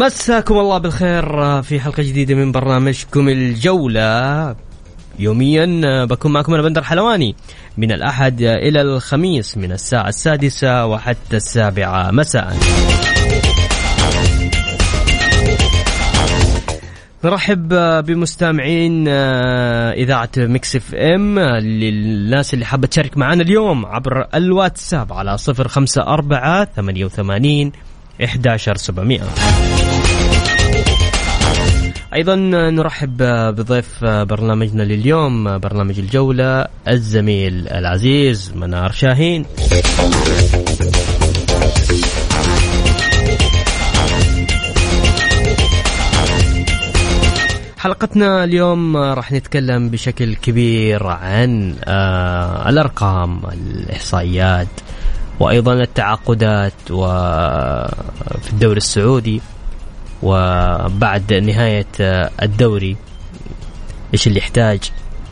مساكم الله بالخير في حلقة جديدة من برنامجكم الجولة. يوميا بكون معكم أنا بندر حلواني. من الأحد إلى الخميس من الساعة السادسة وحتى السابعة مساء. نرحب بمستمعين إذاعة Mix FM للناس اللي حابة تشارك معنا اليوم عبر الواتساب على صفر خمسة أربعة ثمانية وثمانين 11700 أيضا نرحب بضيف برنامجنا لليوم برنامج الجولة الزميل العزيز منار شاهين. حلقتنا اليوم راح نتكلم بشكل كبير عن الأرقام الإحصائيات وأيضا التعاقدات وفي الدوري السعودي. وبعد نهاية الدوري إيش اللي يحتاج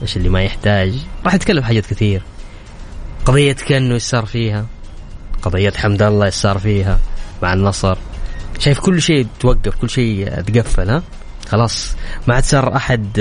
إيش اللي ما يحتاج. راح نتكلم حاجات كثير. قضية كأنه إيش صار فيها. قضية حمد الله إيش صار فيها مع النصر. شايف كل شيء توقف كل شيء تقفل ها؟ خلاص. ما عاد صار أحد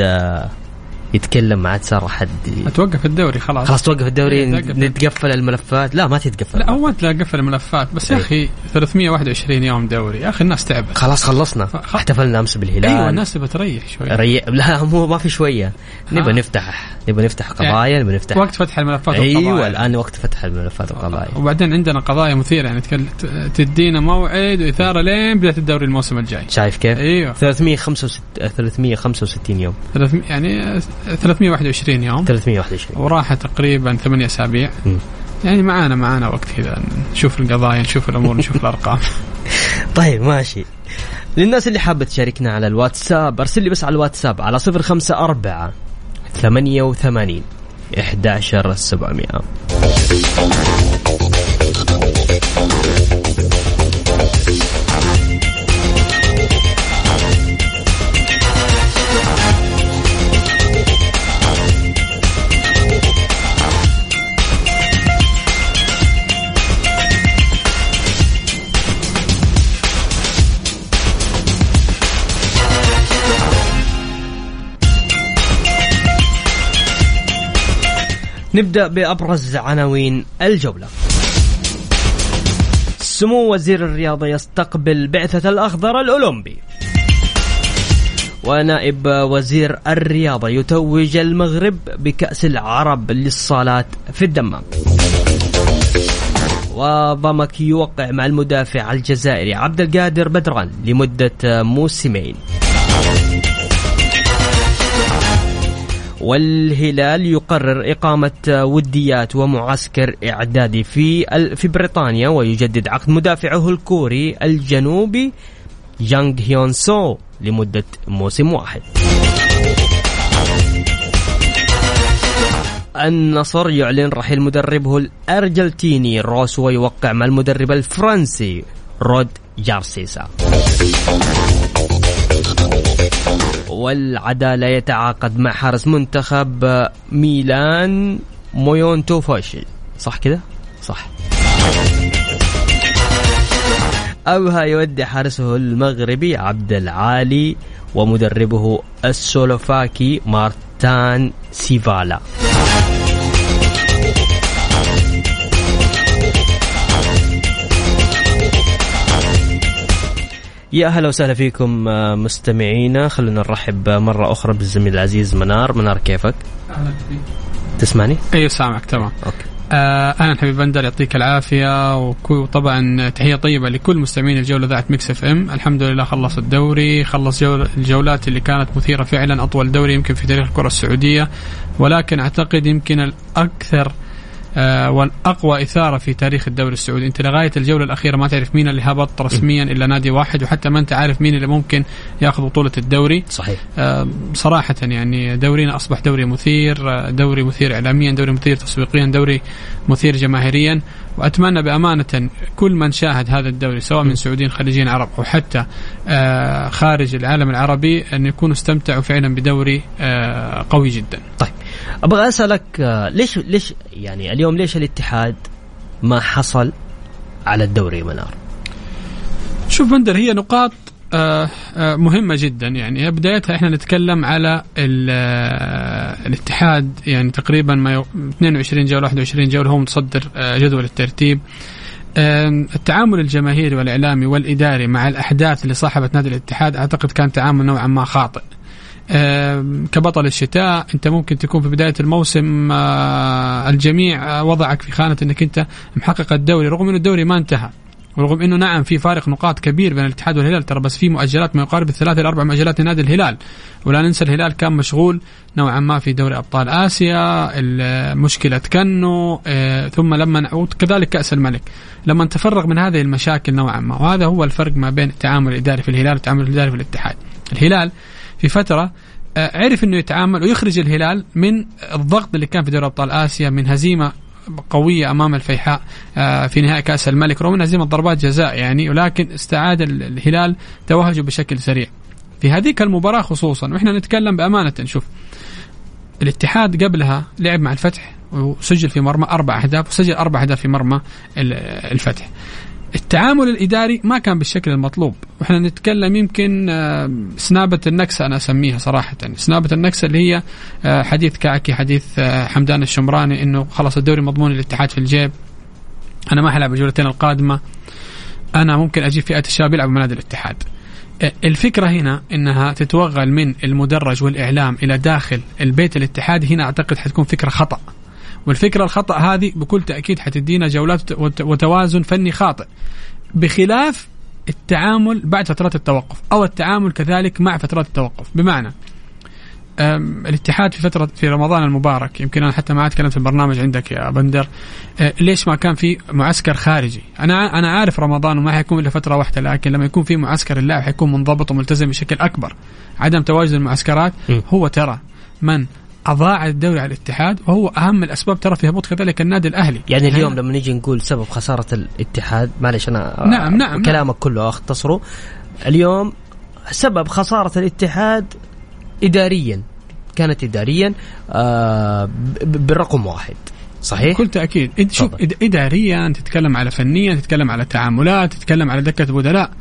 يتكلم ما عاد صار احد توقف الدوري خلاص. خلاص توقف الدوري نتقفل الملفات. لا ما تتقفل. لا هو لا قفل الملفات. بس يا أخي 321 يوم دوري. يا أخي الناس تعبت. خلاص خلصنا. احتفلنا أمس بالهلال. أيوه الناس تبغى تريح شوي. ري... لا مو ما في شوية. نبغى نفتح نبغى نفتح قضايا نبغى نفتح. وقت فتح الملفات أيوه والقضايا. الآن وقت فتح الملفات والقضايا. وبعدين عندنا قضايا مثيرة يعني تكل... تدينا موعد وإثارة لين بداية الدوري الموسم الجاي. شايف كيف؟ أيوه. 365 365 يوم. 300 يعني 321 يوم. 321 وراح تقريبا ثمانية أسابيع. يعني معانا معانا وقت كذا نشوف القضايا نشوف الأمور نشوف الأرقام. طيب ماشي. للناس اللي حابة تشاركنا على الواتساب أرسل لي بس على الواتساب على 054 88 11700 نبدأ بأبرز عناوين الجولة. سمو وزير الرياضة يستقبل بعثة الأخضر الأولمبي. ونائب وزير الرياضة يتوج المغرب بكأس العرب للصالات في الدمام. وضمك يوقع مع المدافع الجزائري عبد القادر بدران لمدة موسمين. والهلال يقرر إقامة وديات ومعسكر إعدادي في في بريطانيا ويجدد عقد مدافعه الكوري الجنوبي جانغ هيون سو لمدة موسم واحد. النصر يعلن رحيل مدربه الأرجنتيني روسو ويوقع مع المدرب الفرنسي رودي جارسيا. والعدالة يتعاقد مع حارس منتخب ميلان مويونتو فوشي صح كده؟ صح. أوها يودع حارسه المغربي عبد العالي ومدربه السلوفاكي مارتان سيفالا. يا أهلا وسهلا فيكم آه، مستمعينا. خلونا نرحب مرة أخرى بالزميل العزيز منار. منار كيفك؟ تسمعني؟ أيوه سامعك تمام. okay. آه أهلا حبيب بندر يعطيك العافية. وطبعا تحية طيبة لكل مستمعين الجولة إذاعة Mix FM. الحمد لله خلص الدوري خلص جول الجولات اللي كانت مثيرة فعلا أطول دوري يمكن في تاريخ الكرة السعودية. ولكن أعتقد يمكن الأكثر آه والأقوى إثارة في تاريخ الدوري السعودي، أنت لغايه الجولة الأخيرة ما تعرف مين اللي هبط رسميا إلا نادي واحد وحتى ما أنت عارف مين اللي ممكن ياخذ بطولة الدوري. صحيح. آه، صراحة يعني دورينا أصبح دوري مثير آه، دوري مثير إعلاميا دوري مثير تسويقيا دوري مثير جماهيريا. وأتمنى بأمانة كل من شاهد هذا الدوري سواء من سعوديين خليجيين عرب أو حتى آه، خارج العالم العربي أن يكونوا استمتعوا فعلا بدوري آه، قوي جدا طيب أبغى أسألك آه، ليش ليش يعني اليوم ليش الاتحاد ما حصل على الدوري منار؟ شوف بندر هي نقاط آه، آه، مهمة جدا. يعني بدايتها إحنا نتكلم على آه، الاتحاد. يعني تقريبا ما يو- 22 جولة 21 جولة هو متصدر جدول الترتيب. التعامل الجماهيري والإعلامي والإداري مع الأحداث اللي صاحبت نادي الاتحاد أعتقد كان تعامل نوعا ما خاطئ. كبطل الشتاء أنت ممكن تكون في بداية الموسم الجميع وضعك في خانة إنك أنت محقق الدوري رغم إنه الدوري ما انتهى. ورغم إنه نعم في فارق نقاط كبير بين الاتحاد والهلال ترى بس في مؤجلات ما يقارب الثلاث إلى أربع مؤجلات لنادي الهلال. ولا ننسى الهلال كان مشغول نوعا ما في دوري أبطال آسيا مشكله كنو آه، ثم لما وكذلك كأس الملك. لما تفرغ من هذه المشاكل نوعا ما وهذا هو الفرق ما بين التعامل الإداري في الهلال والتعامل الإداري في الاتحاد. الهلال في فترة آه، عرف إنه يتعامل ويخرج الهلال من الضغط اللي كان في دوري أبطال آسيا من هزيمة قوية أمام الفيحاء آه، في نهائي كأس الملك رغم هزيمه ضربات جزاء يعني ولكن استعاد ال- الهلال توهجه بشكل سريع. في هذيك المباراة خصوصا وإحنا نتكلم بأمانة شوف الاتحاد قبلها لعب مع الفتح وسجل في مرمى أربع أهداف وسجل أربع أهداف في مرمى ال- الفتح. التعامل الإداري ما كان بالشكل المطلوب. وإحنا نتكلم يمكن آه، سنابة النكسة أنا أسميها صراحة. سنابة النكسة اللي هي آه، حديث كعكي حديث آه، حمدان الشمراني إنه خلاص الدوري مضمون للاتحاد في الجيب. أنا ما حلعب الجولتين القادمة. أنا ممكن أجيب فئة الشباب يلعبوا مع نادي الاتحاد الفكرة هنا إنها تتوغل من المدرج والإعلام إلى داخل البيت الاتحادي. هنا أعتقد حتكون فكرة خطأ. والفكرة الخطأ هذه بكل تأكيد حتدينا جولات وت- وتوازن فني خاطئ. بخلاف التعامل بعد فترات التوقف أو التعامل كذلك مع فترات التوقف. بمعنى الاتحاد في فترة في رمضان المبارك يمكن أنا حتى ما تكلمت في البرنامج عندك يا بندر أه، ليش ما كان في معسكر خارجي؟ أنا أنا عارف رمضان وما حيكون إلا فترة واحدة لكن لما يكون في معسكر اللاعب حيكون منضبط وملتزم بشكل أكبر. عدم تواجد المعسكرات. هو ترى من أضاع الدوري على الاتحاد وهو أهم الأسباب ترى في هبوط كذلك النادي الأهلي. يعني اليوم لما نيجي نقول سبب خسارة الاتحاد معلش أنا نعم، نعم، كلامك كله أختصره. اليوم سبب خسارة الاتحاد إداريا كانت إداريا آه بالرقم واحد. صحيح؟ بكل تأكيد. إد- شوف. إد- اداريا تتكلم على فنيا تتكلم على تعاملات تتكلم على دكه بدلاء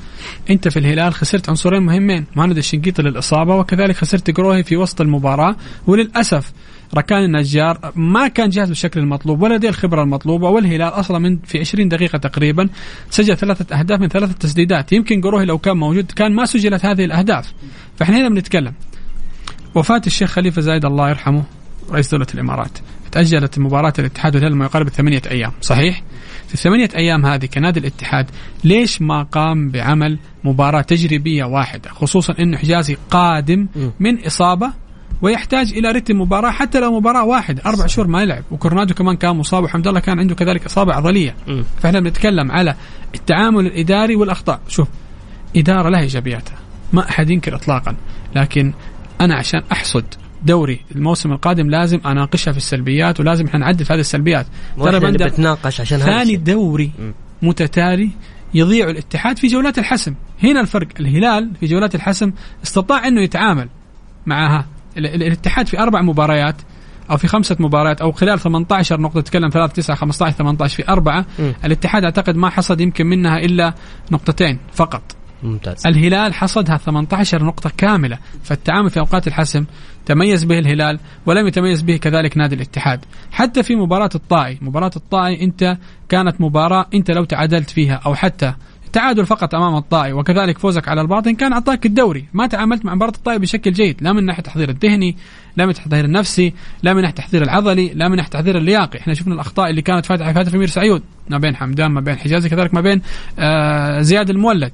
أنت في الهلال خسرت عنصرين مهمين. مهند الشنقيطي للإصابة وكذلك خسرت قروهي في وسط المباراة. وللأسف ركان النجار ما كان جاهز بالشكل المطلوب ولا لديه الخبرة المطلوبة والهلال أصلا من في 20 دقيقة تقريبا سجل ثلاثة أهداف من ثلاثة تسديدات. يمكن قروهي لو كان موجود كان ما سجلت هذه الأهداف. فإحنا هنا بنتكلم. وفاة الشيخ خليفة زايد الله يرحمه رئيس دولة الإمارات. تأجلت مباراة الاتحاد والهلال ما يقارب ثمانية أيام صحيح؟ في الثمانية أيام هذه كنادي الاتحاد ليش ما قام بعمل مباراة تجريبية واحدة خصوصا أنه حجازي قادم. من إصابة ويحتاج إلى رتم مباراة حتى لو مباراة واحدة أربع شهور ما يلعب وكورنادو كمان كان مصاب وحمد الله كان عنده كذلك إصابة عضلية م. فإحنا بنتكلم على التعامل الإداري والأخطاء شوف إدارة لها إيجابياتها ما أحد ينكر إطلاقا لكن أنا عشان أحصد دوري الموسم القادم لازم أناقشها في السلبيات ولازم إحنا نعدل في هذه السلبيات. بندر بتناقش عشان ثاني. دوري. متتالي يضيع الاتحاد في جولات الحسم. هنا الفرق الهلال في جولات الحسم استطاع إنه يتعامل معها. ال- ال- الاتحاد في أربع مباريات أو في خمسة مباريات أو خلال 18 نقطة تتكلم 3 9 15 18 في أربعة. م. الاتحاد أعتقد ما حصد يمكن منها إلا نقطتين فقط. ممتاز. الهلال حصدها 18 نقطة كاملة. فالتعامل في أوقات الحسم تميز به الهلال ولم يتميز به كذلك نادي الاتحاد. حتى في مباراة الطائي. مباراة الطائي أنت كانت مباراة أنت لو تعادلت فيها أو حتى التعادل فقط امام الطائي وكذلك فوزك على الباطن كان اعطاك الدوري. ما تعاملت مع مباراة الطائي بشكل جيد. لا من ناحية التحضير الذهني لا من التحضير النفسي لا من ناحية التحضير العضلي لا من ناحية التحضير اللياقي إحنا شفنا الأخطاء اللي كانت فاتحه في امير سعيود ما بين حمدان ما بين حجازي كذلك ما بين آه زياد المولد.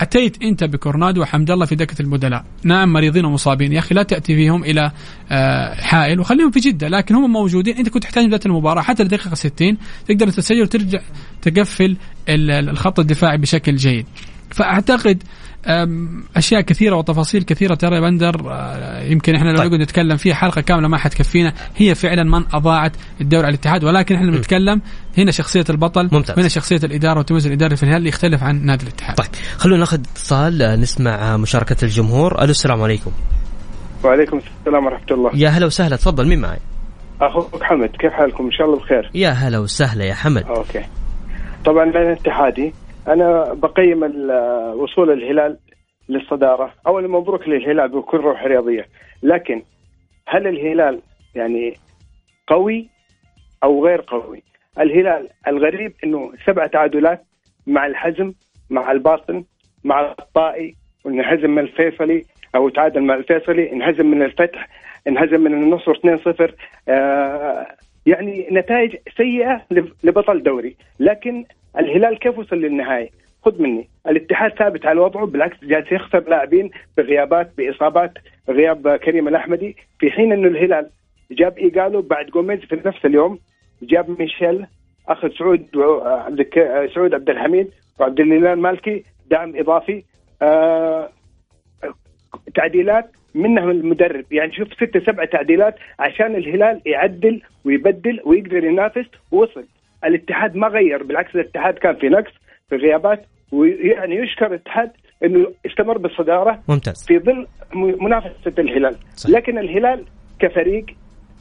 أتيت أنت بكورنادو وحمد الله في دكة البدلاء. نعم مريضين ومصابين. يا أخي لا تأتي فيهم إلى آه، حائل وخليهم في جدة لكن هم موجودين. أنت كنت تحتاج بدايه المباراة. حتى لدقيقة 60 تقدر تسجل وترجع تقفل الخط الدفاعي بشكل جيد. فأعتقد أشياء كثيرة وتفاصيل كثيرة ترى يا بندر. آه، يمكن إحنا لو طيب. نقعد نتكلم فيها حلقة كاملة ما حتكفينا. هي فعلا من أضاعت الدوري على الاتحاد ولكن إحنا بنتكلم هنا شخصية البطل ممتاز. هنا شخصية الإدارة والتمييز الاداري في الهلال يختلف عن نادي الاتحاد. طيب خلونا ناخذ اتصال آه، نسمع مشاركة الجمهور. ألو السلام عليكم. وعليكم السلام ورحمة الله. يا هلا وسهلا تفضل مين معي؟ أخوك حمد كيف حالكم؟ إن شاء الله بخير. يا هلا وسهلا يا حمد. أوكي. طبعا أنا اتحادي أنا بقيم وصول الهلال للصدارة. اولا مبروك للهلال بكل روح رياضية. لكن هل الهلال يعني قوي أو غير قوي؟ الهلال الغريب إنه سبع تعادلات مع الحزم مع الباطن مع الطائي وانهزم من الفيصلي أو تعادل مع الفيصلي انهزم من الفتح انهزم من النصر 2-0 آه يعني نتائج سيئة لبطل دوري. لكن الهلال كيف وصل للنهايه خذ مني. الاتحاد ثابت على وضعه بالعكس جالس يخسر لاعبين بغيابات بإصابات غياب كريم الأحمدي. في حين إنه الهلال جاب إيجالو بعد جوميز في نفس اليوم جاب ميشيل أخذ سعود سعود عبد الحميد وعبد الاله المالكي دعم إضافي. آه تعديلات منهم المدرب. يعني شوف ستة سبعة تعديلات عشان الهلال يعدل ويبدل ويقدر ينافس ووصل. الاتحاد ما غير بالعكس الاتحاد كان في نقص في غيابات ويعني يشكر الاتحاد إنه استمر بالصدارة ممتاز. في ظل منافسة الهلال. صحيح. لكن الهلال كفريق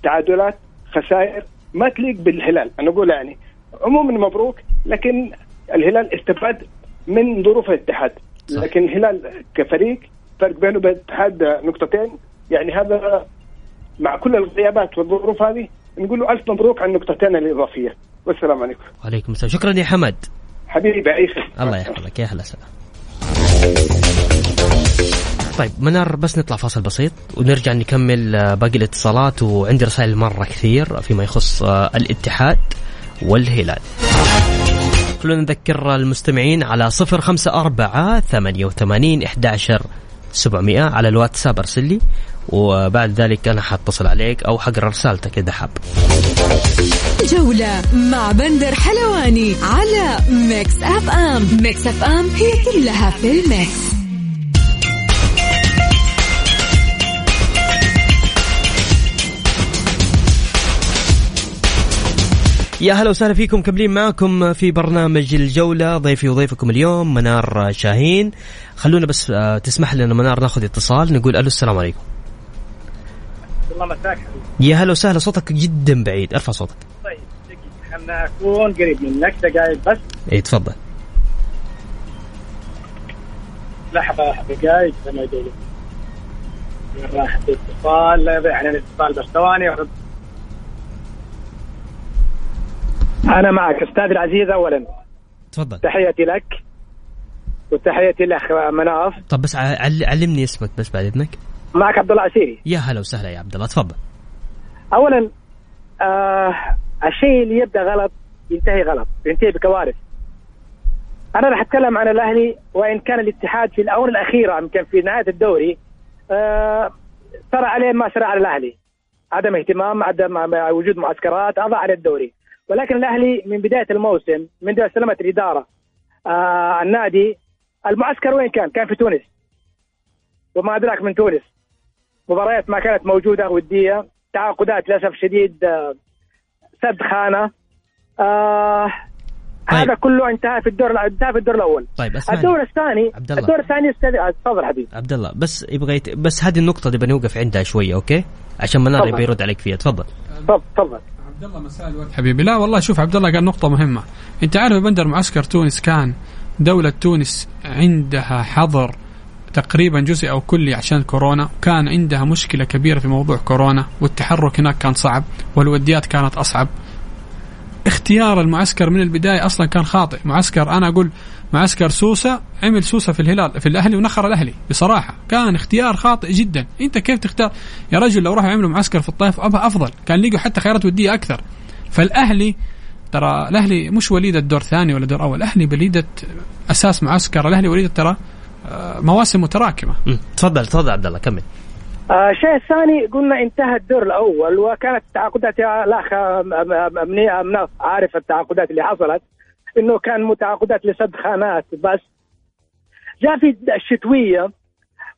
تعادلات خسائر ما تليق بالهلال. أنا أقول يعني عموما مبروك لكن الهلال استفاد من ظروف الاتحاد. صح. لكن الهلال كفريق فرق بينه وبين الاتحاد نقطتين. يعني هذا مع كل الغيابات والظروف هذه نقول له ألف مبروك على النقطتين الإضافية. والسلام عليكم. وعليكم السلام. شكرا يا حمد. حبيبي عيش الله يحفظك. يا هلا سلام طيب منار بس نطلع فاصل بسيط ونرجع نكمل آه، باقي الاتصالات. وعندي رسائل مرة كثير فيما يخص آه، الاتحاد والهلال. خلونا نذكر المستمعين على صفر خمسة أربعة ثمانية وثمانين إحداشر سبعمائة على الواتساب. أرسل لي. وبعد ذلك أنا حاتصل عليك أو حقرا رسالتك إذا حاب. جولة مع بندر حلواني على Mix FM. Mix FM هي كلها في ال mix. يا هلا وسهلا فيكم مكملين معكم في برنامج الجولة. ضيفي وضيفكم اليوم منار شاهين. خلونا بس آه، تسمح لنا منار ناخذ اتصال نقول ألو السلام عليكم. الله مساك. يا هلا وسهلا صوتك جدا بعيد أرفع صوتك. خلنا أكون قريب منك. دقائق بس. اي تفضل. لحظة دقائق لما يدور راح الاتصال لا يضيع علينا الاتصال بس. ثواني. أنا معك أستاذ العزيز اولا. تفضل. تحياتي لك. وتحياتي لأخ مناف طب بس علمني اسمك بس بعد إذنك. معك عبد الله عسيري. يا هلا وسهلا يا عبد الله تفضل. اولا آه الشيء اللي يبدأ غلط ينتهي غلط ينتهي بكوارث. أنا راح أتكلم عن الأهلي وإن كان الاتحاد في الآونة الأخيرة يمكن في نهاية الدوري آه عليه ما سرى على الاهلي عدم اهتمام عدم وجود معسكرات أضاع على الدوري. ولكن الأهلي من بداية الموسم من استلمت الإدارة آه النادي المعسكر وين كان؟ كان في تونس. وما أدراك من تونس. مباريات ما كانت موجودة ودية تعاقدات للأسف شديد آه سد خانة. آه طيب. هذا كله انتهى في الدور انتهى في الدور الأول. طيب اسمعني. الدور الثاني عبد الله. الدور الثاني تفضل حبيبي. عبد الله بس يبغى يت... بس هذه النقطة دي بنوقف عندها شوية okay؟ عشان منار يبي يرد عليك فيها. تفضل تفضل. عبد الله مساء الورد حبيبي. لا والله شوف عبد الله قال نقطة مهمة. أنت عارف بندر معسكر تونس كان دولة تونس عندها حظر تقريبا جزئي أو كلي عشان كورونا. كان عندها مشكلة كبيرة في موضوع كورونا والتحرك هناك كان صعب والوديات كانت أصعب. اختيار المعسكر من البداية أصلا كان خاطئ. معسكر أنا أقول معسكر سوسة عمل سوسة في الهلال في الأهلي ونخر الأهلي بصراحة. كان اختيار خاطئ جدا. أنت كيف تختار؟ يا رجل لو راحوا يعملوا معسكر في الطائف ابها أفضل. كان لقوا حتى خيارات ودية أكثر. فالأهلي ترى الأهلي مش وليدة دور ثاني ولا دور أول. الأهلي وليده أساس معسكر. الأهلي وليدة ترى مواسم متراكمة. تفضل تفضل عبد الله كمل. آه، الشيء الثاني قلنا انتهى الدور الأول وكانت التعاقدات يا الاخ مناف عارف التعاقدات اللي حصلت إنه كان متعاقدات لسد خانات بس. جاء في الشتوية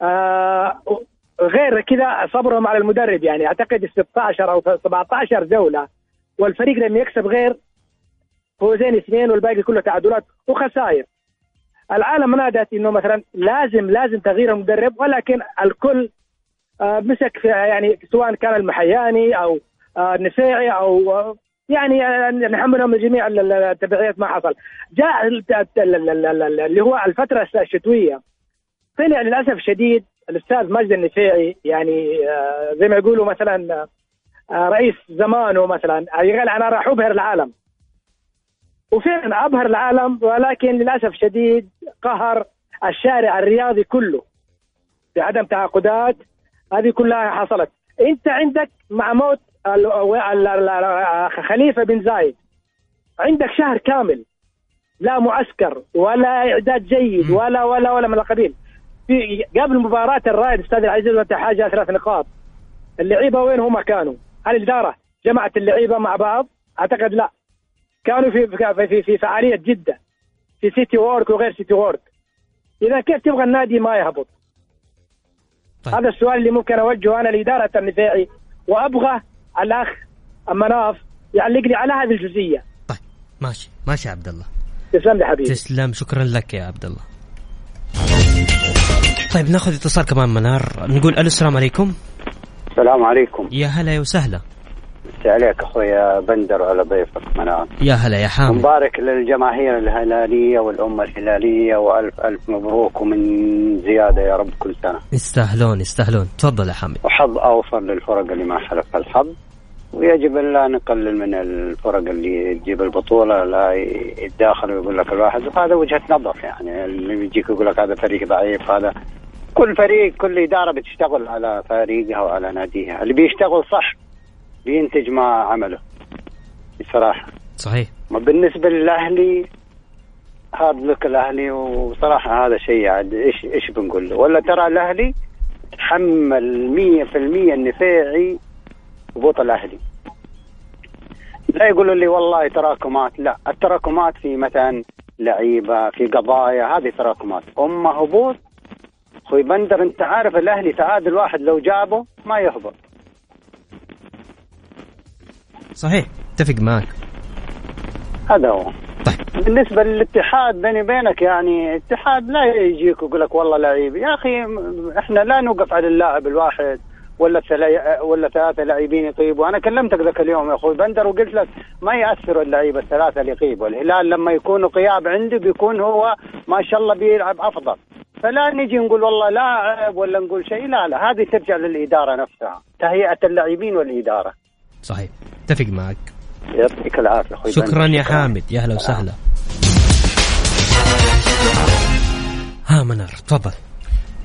آه غير كذا صبرهم على المدرب يعني أعتقد 16 أو 17 جولة والفريق لم يكسب غير فوزين اثنين والباقي كله تعادلات وخسائر. العالم نادت إنه مثلا لازم لازم تغيير المدرب ولكن الكل آه، مسك في يعني سواء كان المحياني أو آه، النفيعي أو آه، يعني نحملهم الجميع ال- ال- التبعيات ما حصل. جاء ال- ال- ال- ال- ال- اللي هو الفترة الشتوية. طلع للأسف الشديد الأستاذ مجد النفيعي يعني زي ما يقولوا مثلا رئيس زمانه مثلا قال أنا راح أبهر العالم. وفعلا أبهر العالم ولكن للأسف شديد قهر الشارع الرياضي كله بعدم تعاقدات. هذه كلها حصلت. أنت عندك مع موت خليفة بن زايد عندك شهر كامل لا معسكر ولا إعداد جيد ولا ولا ولا من القبيل. في قبل مباراة الرائد أستاذ العزيز حاجة ثلاث نقاط. اللعيبة وين هم كانوا؟ هل الإدارة جمعت اللعيبة مع بعض؟ أعتقد لا. كانوا في في في, في فعالية جده في City Walk وغير City Walk إذا كيف تبغى النادي ما يهبط؟ طيب. هذا السؤال اللي ممكن أوجهه أنا لإدارة النفيعي وأبغى الأخ مناف يعلق لي على هذه الجزئية. طيب. ماشي. ماشي يا عبد الله. تسلم لي حبيبي. تسلم. شكرا لك يا عبد الله. طيب نأخذ اتصال كمان منار. نقول ألو السلام عليكم. السلام عليكم. يا هلا يا وسهلا. مسي عليك أخويا بندر وعلى ضيفك منام يا هلا يا حامد. مبارك للجماهير الهلالية والأمة الهلالية والف ألف مبروك ومن زيادة يا رب كل سنة. يستاهلون يستاهلون. تفضل يا حامد. وحظ أوفر للفرق اللي ما حلف الحظ. ويجب أن لا نقلل من الفرق اللي تجيب البطولة لا يتداخل ويقول لك الواحد. وهذا وجهة نظر يعني. اللي بيجيك يقول لك هذا فريق ضعيف هذا كل فريق كل إدارة بتشتغل على فريقها وعلى ناديها. اللي بيشتغل صح بينتج ما عمله. بصراحة. صحيح. ما بالنسبة للأهلي هذا لك الأهلي وصراحة هذا شيء عاد إيش إيش بنقول؟ له ولا ترى الأهلي تحمل 100% النفيعي هبوط الأهلي. لا يقولوا لي والله تراكمات لا. التراكمات في مثلا لعيبة في قضايا هذه تراكمات. اما هبوط أخوي بندر أنت عارف الأهلي تعادل واحد لو جابه ما يهبط. صحيح اتفق معك. هذا هو. طيب. بالنسبة للاتحاد بيني وبينك يعني اتحاد لا يجيك ويقول لك والله لعيب. يا أخي م- إحنا لا نوقف على اللاعب الواحد ولا ثلا- ولا ثلاثة لاعبين يطيبوا. أنا كلمتك ذاك اليوم يا أخوي بندر وقلت لك ما يأثروا اللعيبة الثلاثة اللي يغيبوا الهلال لما يكونوا غياب عنده بيكون هو ما شاء الله بيلعب أفضل. فلا نجي نقول والله لاعب ولا نقول شيء. لا لا هذه ترجع للإدارة نفسها تهيئة اللاعبين والإدارة. صحيح. أتفق معك. يعطيك العافية أخوي شكرا. يا حامد. يا هلا وسهلا. ها منار تفضل.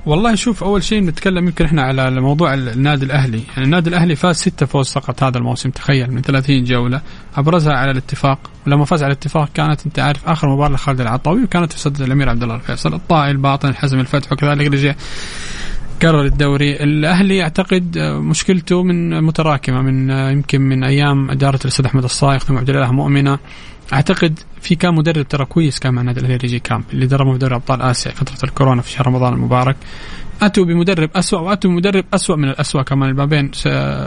والله شوف أول شيء نتكلم يمكن إحنا على موضوع النادي الأهلي، يعني النادي الأهلي فاز ستة فوز فقط هذا الموسم تخيل من 30 جولة. أبرزها على الاتفاق، ولما فاز على الاتفاق كانت أنت عارف آخر مباراة لخالد العطاوي وكانت في صدر الأمير عبد الله الفيصل، الطائي الباطن الحزم الفتح وكذلك رجع كرر الدوري. الأهلي اعتقد آه، مشكلته من متراكمة من آه، يمكن من أيام إدارة الأستاذ أحمد الصايغ ثم عبد الاله مؤمنة. أعتقد في كان مدرب ترى كويس كان مع النادي الأهلي ريجي كامب اللي دربه في دوري أبطال آسيا فترة الكورونا في شهر رمضان المبارك. أتوا بمدرب اسوء وأتوا بمدرب اسوء من الاسوء كمان. ما بين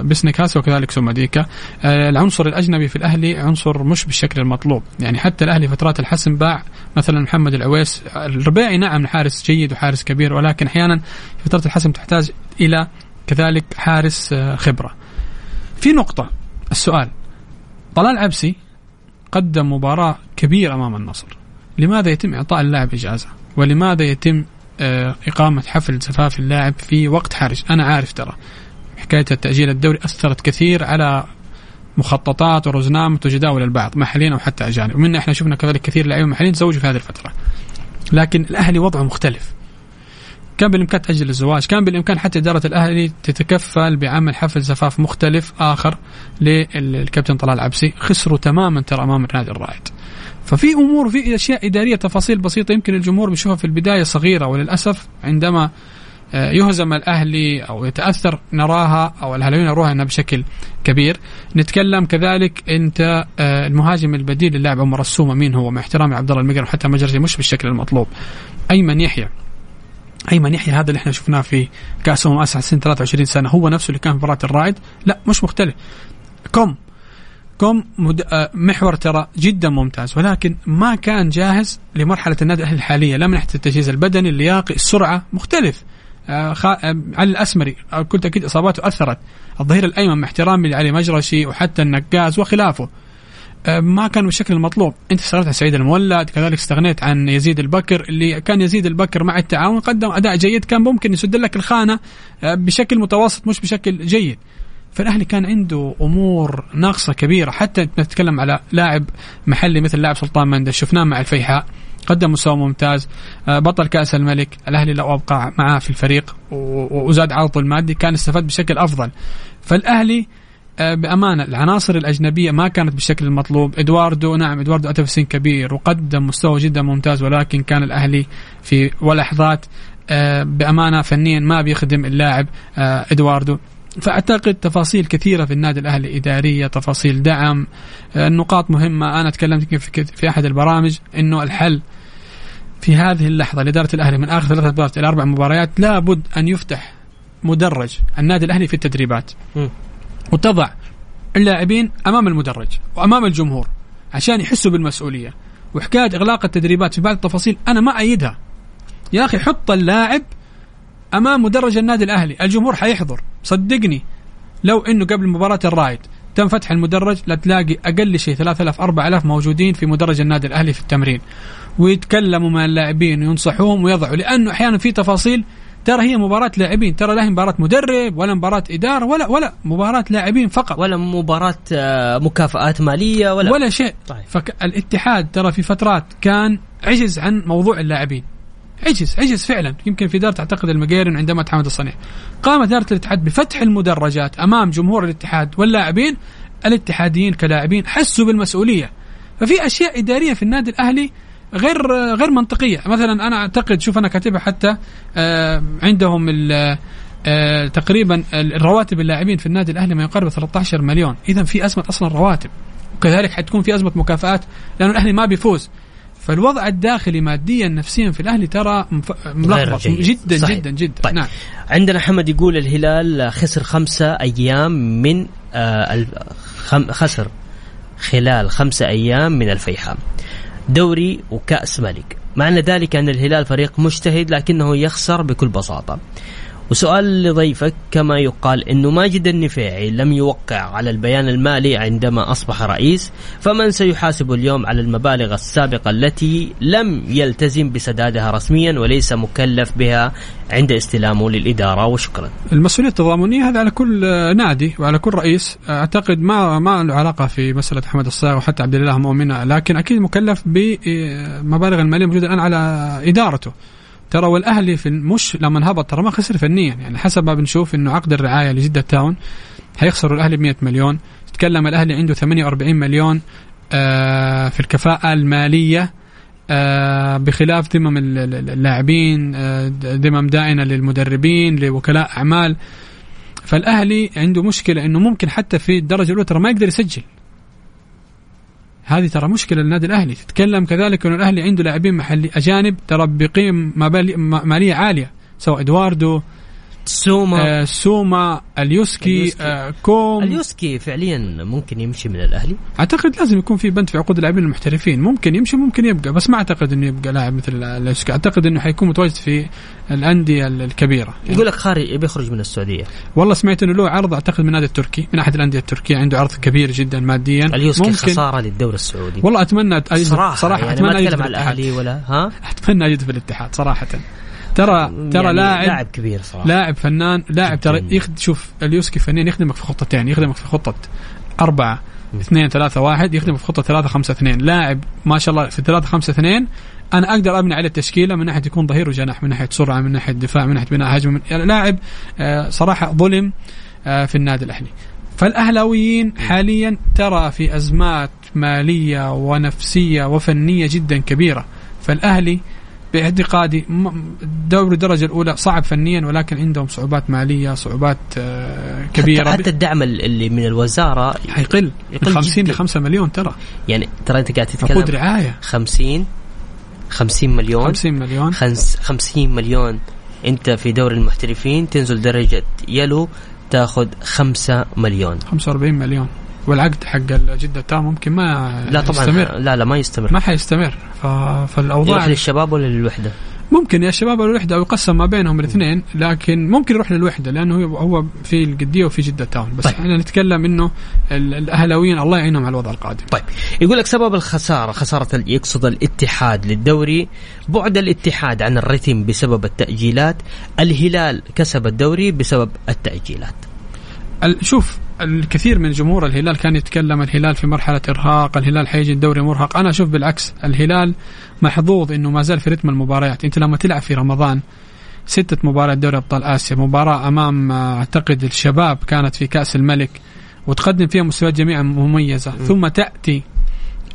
بسنكاس وكذلك سوماديكا. آه، العنصر الأجنبي في الأهلي عنصر مش بالشكل المطلوب. يعني حتى الأهلي فترات الحسم باع مثلا محمد العويس. الرباعي نعم حارس جيد وحارس كبير ولكن أحيانا فترة الحسم تحتاج إلى كذلك حارس آه، خبرة. في نقطة السؤال. طلال عبسي قدم مباراة كبيرة أمام النصر. لماذا يتم إعطاء اللاعب إجازة؟ ولماذا يتم إقامة حفل زفاف اللاعب في وقت حرج. أنا عارف ترى. حكاية التأجيل الدوري أثرت كثير على مخططات ورزنامة وجداول البعض محليين أو حتى أجانب. ومنا إحنا شفنا كذلك كثير لاعبين محليين تزوجوا في هذه الفترة. لكن الأهلي وضعه مختلف. كان بالإمكان تأجل الزواج، كان بالإمكان حتى إدارة الأهلي تتكفل بعمل حفل زفاف مختلف آخر للكابتن طلال عبسي، خسروا تماما ترى أمام النادي الرائد. ففي أمور وفي أشياء إدارية تفاصيل بسيطة يمكن الجمهور بيشوفها في البداية صغيرة وللأسف عندما آه، يهزم الأهلي أو يتأثر نراها أو الأهلاويين يروها إنها بشكل كبير. نتكلم كذلك أنت آه، المهاجم البديل للاعب عمر السومه مين هو مع احترامي عبد الله المقرم حتى مجرجي مش بالشكل المطلوب. أيمن يحيى. أيمن يحيى هذا اللي إحنا شفناه في كأس أمم اسيا سنه 23 سنة هو نفسه اللي كان في مباراة الرائد. لا مش مختلف. كوم كوم. آه، محور ترى جدا ممتاز ولكن ما كان جاهز لمرحلة النادي الاهلي الحالية لا من ناحيه التجهيز البدني اللياقي السرعة مختلف آه،. آه، علي الأسمري كنت أكيد إصاباته أثرت الظهير الأيمن مع احترامي لعلي مجرشي وحتى النقاز وخلافه ما كان بالشكل المطلوب أنت استغنيت عن سعيد المولد كذلك استغنيت عن يزيد البكر اللي كان يزيد البكر مع التعاون قدم أداء جيد كان ممكن يسد لك الخانة بشكل متوسط مش بشكل جيد فالأهلي كان عنده أمور ناقصة كبيرة. حتى نتكلم على لاعب محلي مثل لاعب سلطان مندس شفناه مع الفيحاء. قدم مستوى ممتاز. آه، بطل كأس الملك. الأهلي لو أبقى معاه في الفريق. وزاد عرضه المادي. كان استفاد بشكل أفضل. فالأهلي آه، بأمانة العناصر الأجنبية ما كانت بالشكل المطلوب. إدواردو نعم إدواردو أتى في سن كبير وقدم مستوى جدا ممتاز ولكن كان الأهلي في ولحظات آه، بأمانة فنيا ما بيخدم اللاعب إدواردو. فأعتقد تفاصيل كثيرة في النادي الأهلي إدارية تفاصيل دعم النقاط مهمة. أنا تكلمت في, في أحد البرامج إنه الحل في هذه اللحظة لإدارة الأهلي من آخر ثلاث مباريات إلى أربع مباريات لابد أن يفتح مدرج النادي الأهلي في التدريبات. وتضع اللاعبين أمام المدرج وأمام الجمهور عشان يحسوا بالمسؤولية. وحكاية إغلاق التدريبات في بعض التفاصيل أنا ما أيدها. يا أخي حط اللاعب أمام مدرج النادي الأهلي. الجمهور حيحضر. صدقني. لو إنه قبل مباراة الرايد تم فتح المدرج لا تلاقي أقل شيء 3000 4000 موجودين في مدرج النادي الأهلي في التمرين. ويتكلموا مع اللاعبين وينصحوهم ويضعوا. لأنه أحيانا في تفاصيل. ترى هي مباراة لاعبين. ترى لا هي مباراة مدرب ولا مباراة إدارة ولا ولا مباراة لاعبين فقط. ولا مباراة آه، مكافآت مالية ولا. ولا شيء. طيب. فالاتحاد ترى في فترات كان عجز عن موضوع اللاعبين. عجز عجز فعلا. يمكن في دار تعتقد المقيرن عندما تحمد الصنيع. قامت إدارة الاتحاد بفتح المدرجات أمام جمهور الاتحاد واللاعبين الاتحاديين كلاعبين حسوا بالمسؤولية. ففي أشياء إدارية في النادي الأهلي غير غير منطقية. مثلا أنا أعتقد شوف أنا كاتبها حتى آه عندهم آه تقريبا الرواتب اللاعبين في النادي الأهلي ما يقارب 13 مليون. إذا في أزمة أصلا رواتب. وكذلك حتكون في أزمة مكافآت لأنه الأهلي ما بيفوز. فالوضع الداخلي ماديا نفسيا في الأهلي ترى ملخبط. جدا صحيح. جدا جدا. طيب. نعم. عندنا حمد يقول الهلال خسر خمسة أيام من آه خسر خلال خمسة أيام من الفيحاء. دوري وكأس ملك. معنى ذلك أن الهلال فريق مجتهد لكنه يخسر بكل بساطة. وسؤال لضيفك كما يقال إنه ماجد النفيعي لم يوقع على البيان المالي عندما أصبح رئيس فمن سيحاسب اليوم على المبالغ السابقة التي لم يلتزم بسدادها رسميا وليس مكلف بها عند استلامه للإدارة وشكرا. المسؤولية التضامنية هذا على كل نادي وعلى كل رئيس أعتقد ما ما له علاقة في مسألة أحمد الصاغ وحتى عبد الله مؤمنة لكن أكيد مكلف بمبالغ المالية موجودة الآن على إدارته. ترى والاهلي في مش لما هبط ترى ما خسر فنيا. يعني حسب ما بنشوف إنه عقد الرعاية لجدة تاون هيخسروا الأهلي ب 100 مليون. تتكلم الأهلي عنده 48 مليون آه في الكفاءة المالية آه بخلاف ذمم اللاعبين آه ذمم دائنة للمدربين لوكلاء أعمال. فالأهلي عنده مشكلة إنه ممكن حتى في الدرجة الأولى ترى ما يقدر يسجل. هذه ترى مشكلة للنادي الأهلي. تتكلم كذلك إنه الأهلي عنده لاعبين محلي أجانب ترى بقيم مالية عالية سواء إدواردو سوما. آه سوما اليوسكي, اليوسكي. آه كوم. اليوسكي فعليا ممكن يمشي من الأهلي. أعتقد لازم يكون في بند في عقود اللاعبين المحترفين. ممكن يمشي ممكن يبقى بس ما أعتقد إنه يبقى لاعب مثل اليوسكي. أعتقد إنه حيكون متواجد في الأندية الكبيرة. يقول لك خارج بيخرج من السعودية. والله سمعت إنه له عرض أعتقد من النادي التركي من أحد الأندية التركية عنده عرض كبير جدا ماديا. اليوسكي ممكن خسارة للدوري السعودي. والله أتمنى صراحة صراحة يعني أتمنى ما أتكلم على الأهلي ولا ها؟ أتمنى أجد في الاتحاد صراحة. ترى ترى يعني لاعب لاعب كبير صراحة. لاعب فنان لاعب ترى يخد شوف اليوسكي فنان يخدمك في خطتين يخدمك في خطة أربعة اثنين ثلاثة واحد يخدمك في خطة ثلاثة خمسة اثنين. لاعب ما شاء الله في ثلاثة خمسة اثنين أنا أقدر أبني عليه التشكيلة من ناحية يكون ظهير وجناح من ناحية سرعة من ناحية دفاع من ناحية بناء هجمة من يعني لاعب آه، صراحة ظلم آه، في النادي الأهلي. فالأهلاويين حاليا ترى في أزمات مالية ونفسية وفنية جدا كبيرة. فالأهلي باعتقادي دوري الدرجه الأولى صعب فنيا ولكن عندهم صعوبات مالية صعوبات آه، كبيرة. حتى, حتى الدعم اللي من الوزارة حيقل. يقل من 50 جداً. ل 5 مليون ترى. يعني ترى أنت قاعد عقود تتكلم رعاية. 50 50 مليون. 50 مليون. خمس 50 مليون أنت في دوري المحترفين تنزل درجة يلو تاخذ 5 مليون. 45 مليون. والعقد حق جدة تاو ممكن ما لا طبعا يستمر. لا لا ما يستمر. ما حيستمر. ف... يروح فالاوضاع للشباب ولا للوحدة؟ ممكن يا الشباب أو الوحده أو يقسم ما بينهم الاثنين لكن ممكن يروح للوحدة لأنه هو في القديه وفي جدة تاون بس طيب. إحنا نتكلم إنه ال- الأهلاويين الله يعينهم على الوضع القادم. طيب. يقول لك سبب الخسارة خسارة يقصد الاتحاد للدوري بعد الاتحاد عن الرتم بسبب التأجيلات الهلال كسب الدوري بسبب التأجيلات. ال- شوف الكثير من جمهور الهلال كان يتكلم الهلال في مرحلة إرهاق الهلال حيجي الدوري مرهق. أنا أشوف بالعكس الهلال محظوظ أنه ما زال في رتم المباريات. أنت لما تلعب في رمضان ستة مباريات دوري أبطال آسيا مباراة أمام أعتقد الشباب كانت في كأس الملك وتقدم فيها مستويات جميعا مميزة. ثم تأتي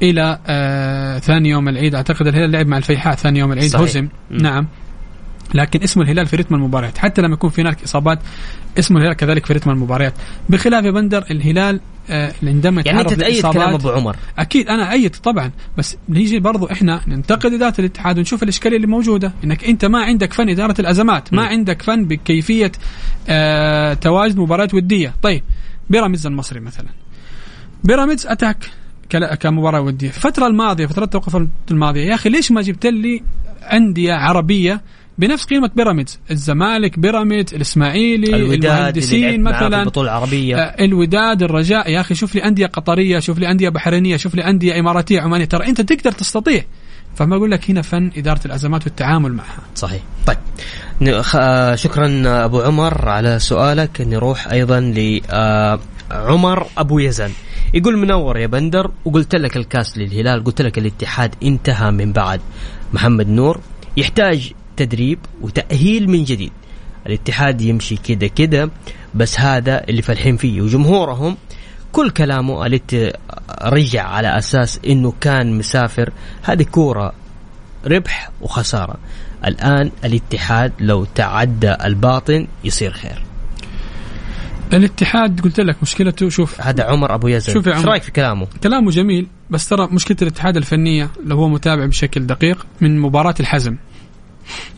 إلى آه ثاني يوم العيد. أعتقد الهلال لعب مع الفيحاء ثاني يوم العيد صحيح. هزم. مم. نعم. لكن اسم الهلال في رتم المباريات. حتى لما يكون في هناك إصابات اسم الهلال كذلك في رتم المباريات. بخلاف يا بندر الهلال آه عندما يعني أنت تأيد كلام أبو عمر. أكيد أنا أيد طبعا. بس نيجي برضو إحنا ننتقد إدارة الاتحاد ونشوف الإشكالية اللي موجودة. إنك أنت ما عندك فن إدارة الأزمات ما م. عندك فن بكيفية آه تواجد مباريات ودية. طيب بيراميدز المصري مثلا. بيراميدز أتاك كمباراة ودية. الفترة الماضية فترة التوقف الماضية يا أخي ليش ما جبت لي أندية عربية بنفس قيمة بيراميدز. الزمالك بيراميدز الإسماعيلي المهندسين مثلا. البطولة العربية. آه، الوداد الرجاء. يا أخي شوف لي أندية قطرية شوف لي أندية بحرينية شوف لي أندية إماراتية عمانية. ترى أنت تقدر تستطيع. فما أقول لك هنا فن إدارة الأزمات والتعامل معها. صحيح. طيب. آه، شكرا أبو عمر على سؤالك. نروح أيضا ل آه، عمر أبو يزن. يقول منور يا بندر. وقلت لك الكاس للهلال قلت لك الاتحاد انتهى من بعد. محمد نور يحتاج تدريب وتأهيل من جديد. الاتحاد يمشي كده كده بس هذا اللي فالحين فيه. وجمهورهم كل كلامه الات رجع على أساس إنه كان مسافر. هذه كورة ربح وخسارة. الآن الاتحاد لو تعدى الباطن يصير خير. الاتحاد قلت لك مشكلته شوف. هذا عمر أبو يزن. شوف إيش. رأيك في كلامه؟ كلامه جميل بس ترى مشكلة الاتحاد الفنية لو هو متابع بشكل دقيق من مباراة الحزم.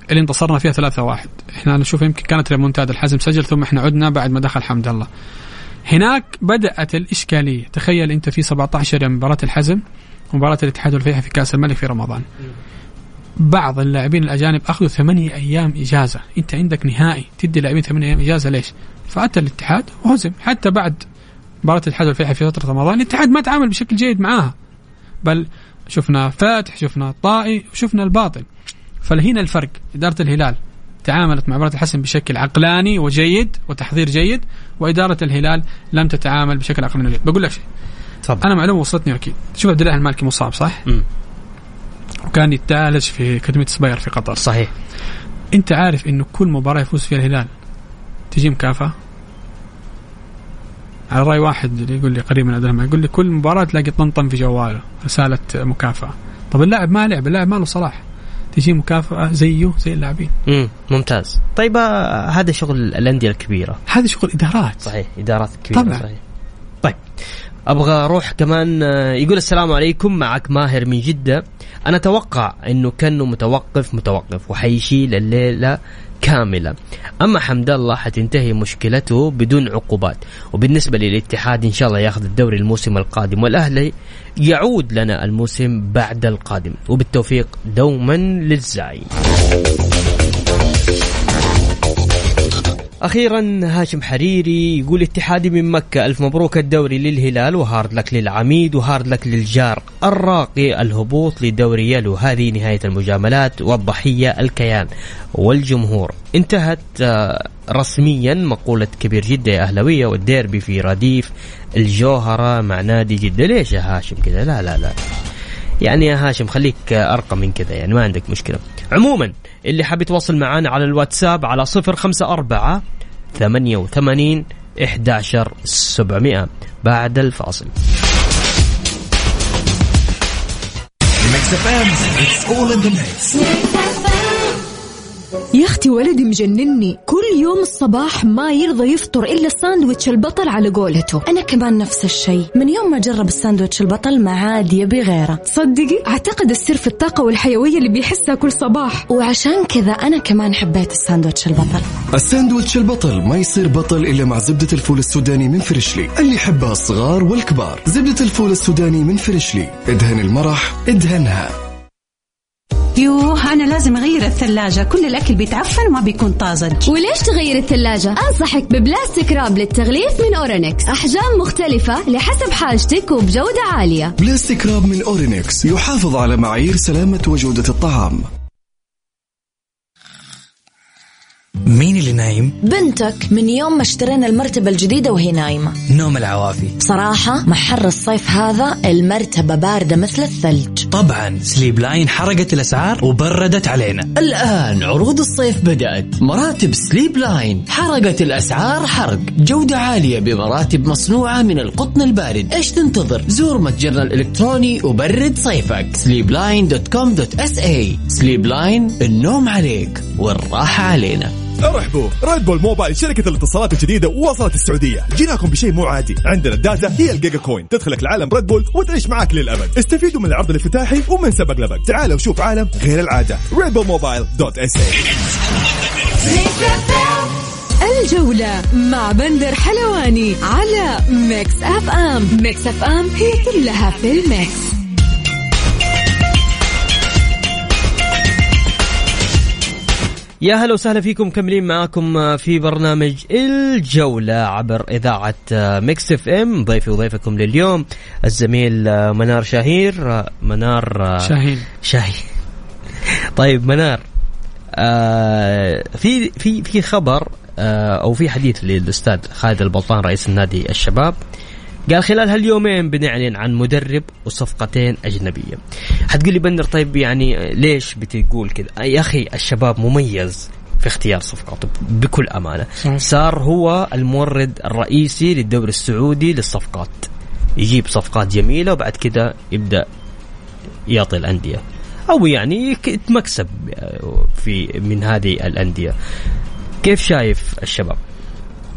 اللي انتصرنا فيها 3-1 إحنا نشوف يمكن كانت ريمونتادا. الحزم سجل ثم إحنا عدنا بعد ما دخل حمد الله. هناك بدأت الإشكالية. تخيل أنت في 17 يوم مباراة الحزم ومباراه الاتحاد والفيحاء في كأس الملك في رمضان. بعض اللاعبين الأجانب أخذوا ثمانية أيام إجازة. أنت عندك نهائي. تدي لاعبين ثمانية أيام إجازة ليش؟ فأتى الاتحاد وهزم. حتى بعد مباراة الاتحاد والفيحاء في فترة رمضان الاتحاد ما تعامل بشكل جيد معاها. بل شفنا فاتح شفنا طائي وشفنا الباطل فهنا الفرق. إدارة الهلال تعاملت مع مباراه الحسن بشكل عقلاني وجيد وتحضير جيد وإدارة الهلال لم تتعامل بشكل عقلاني وجيد. بقول لك شيء. تفضل. أنا معلومة وصلتني أكيد. شوف عبد الله المالكي مصاب صح؟ مم. وكان يتعالج في اكاديميه سباير في قطر. صحيح. أنت عارف إنه كل مباراة يفوز فيها الهلال تجي مكافاه على رأي واحد اللي يقول لي قريب من عبد الرحمن يقول لي كل مباراة تلاقي طنطن في جواله رسالة مكافأة. طب اللاعب ما لعب اللاعب ما له صلاح. تجي مكافأة زيه زي اللاعبين. مم. ممتاز. طيب آه، هذا شغل الأندية الكبيرة. هذا شغل إدارات. صحيح إدارات كبيرة طبعاً. صحيح. طيب أبغى أروح كمان آه، يقول السلام عليكم معك ماهر من جدة. أنا أتوقع إنه كأنه متوقف متوقف وحيشيل الليلة. كاملة. أما حمد الله حتنتهي مشكلته بدون عقوبات. وبالنسبة للاتحاد إن شاء الله ياخذ الدوري الموسم القادم. والأهلي يعود لنا الموسم بعد القادم. وبالتوفيق دوما للزعيم. أخيرا هاشم حريري يقول اتحادي من مكة ألف مبروك الدوري للهلال و hard luck للعميد و hard luck للجار الراقي الهبوط لدوري Yelo. هذه نهاية المجاملات والضحية الكيان والجمهور. انتهت آه، رسميا مقولة كبير جده يا أهلاوية والديربي في رديف الجوهرة مع نادي جدة. ليش يا هاشم كذا لا لا لا. يعني يا هاشم خليك أرقى من كذا يعني ما عندك مشكلة. عموما اللي حاب يتواصل معنا على الواتساب على صفر خمسة أربعة ثمانية وثمانين إحداشر سبعمائة. بعد الفاصل. Mix يا أختي ولدي مجنني. كل يوم الصباح ما يرضى يفطر إلا الساندويتش البطل على قولته. أنا كمان نفس الشيء. من يوم ما جرب الساندويتش البطل ما عاد يبي غيره. تصدقي أعتقد السر في الطاقة والحيوية اللي بيحسها كل صباح. وعشان كذا أنا كمان حبيت الساندويتش البطل. الساندويتش البطل ما يصير بطل إلا مع زبدة الفول السوداني من Freshly. اللي يحبها الصغار والكبار. زبدة الفول السوداني من Freshly. ادهن المرح ادهنها. يوه أنا لازم أغير الثلاجة. كل الأكل بيتعفن وما بيكون طازج. وليش تغير الثلاجة؟ أنصحك ب plastic wrap للتغليف من أورينكس. أحجام مختلفة لحسب حاجتك وبجودة عالية. plastic wrap من أورينكس يحافظ على معايير سلامة وجودة الطعام. مين اللي نايم؟ بنتك من يوم ما اشترينا المرتبة الجديدة وهي نايمة. نوم العوافي. بصراحة مع حر الصيف هذا المرتبة باردة مثل الثلج. طبعا Sleepline حرقت الأسعار وبردت علينا. الآن عروض الصيف بدأت. مراتب Sleepline حرقت الأسعار حرق. جودة عالية بمراتب مصنوعة من القطن البارد. إيش تنتظر؟ زور متجرنا الإلكتروني وبرد صيفك. sleepline.com.sa Sleepline النوم عليك والراحة علينا. ارحبوا Red Bull Mobile شركة الاتصالات الجديدة وصلت السعودية. جيناكم بشيء مو عادي. عندنا ال data هي ال Giga Coin تدخلك لعالم Red Bull وتعيش معاك للأبد. استفيدوا من العرض الافتتاحي ومن سبق لبق تعال وشوف عالم غير العادة. Red Bull Mobile dot s الجولة مع بندر حلواني على Mix FM Mix FM هي كلها في ال Mix يا هلا وسهلا فيكم مكملين معاكم في برنامج الجولة عبر إذاعة Mix FM. ضيفي وضيفكم لليوم الزميل منار شهير منار شاهين. شاهين. طيب منار آه في في في خبر آه أو في حديث للأستاذ خالد البلطان رئيس النادي الشباب. قال خلال هاليومين بنعلن عن مدرب وصفقتين أجنبية. حتقول لي بندر طيب يعني ليش بتقول كذا؟ يا أخي الشباب مميز في اختيار صفقاته بكل أمانة. صحيح. صار هو المورد الرئيسي للدوري السعودي للصفقات. يجيب صفقات جميلة وبعد كذا يبدأ يعطي الأندية. أو يعني يتمكسب في من هذه الأندية. كيف شايف الشباب؟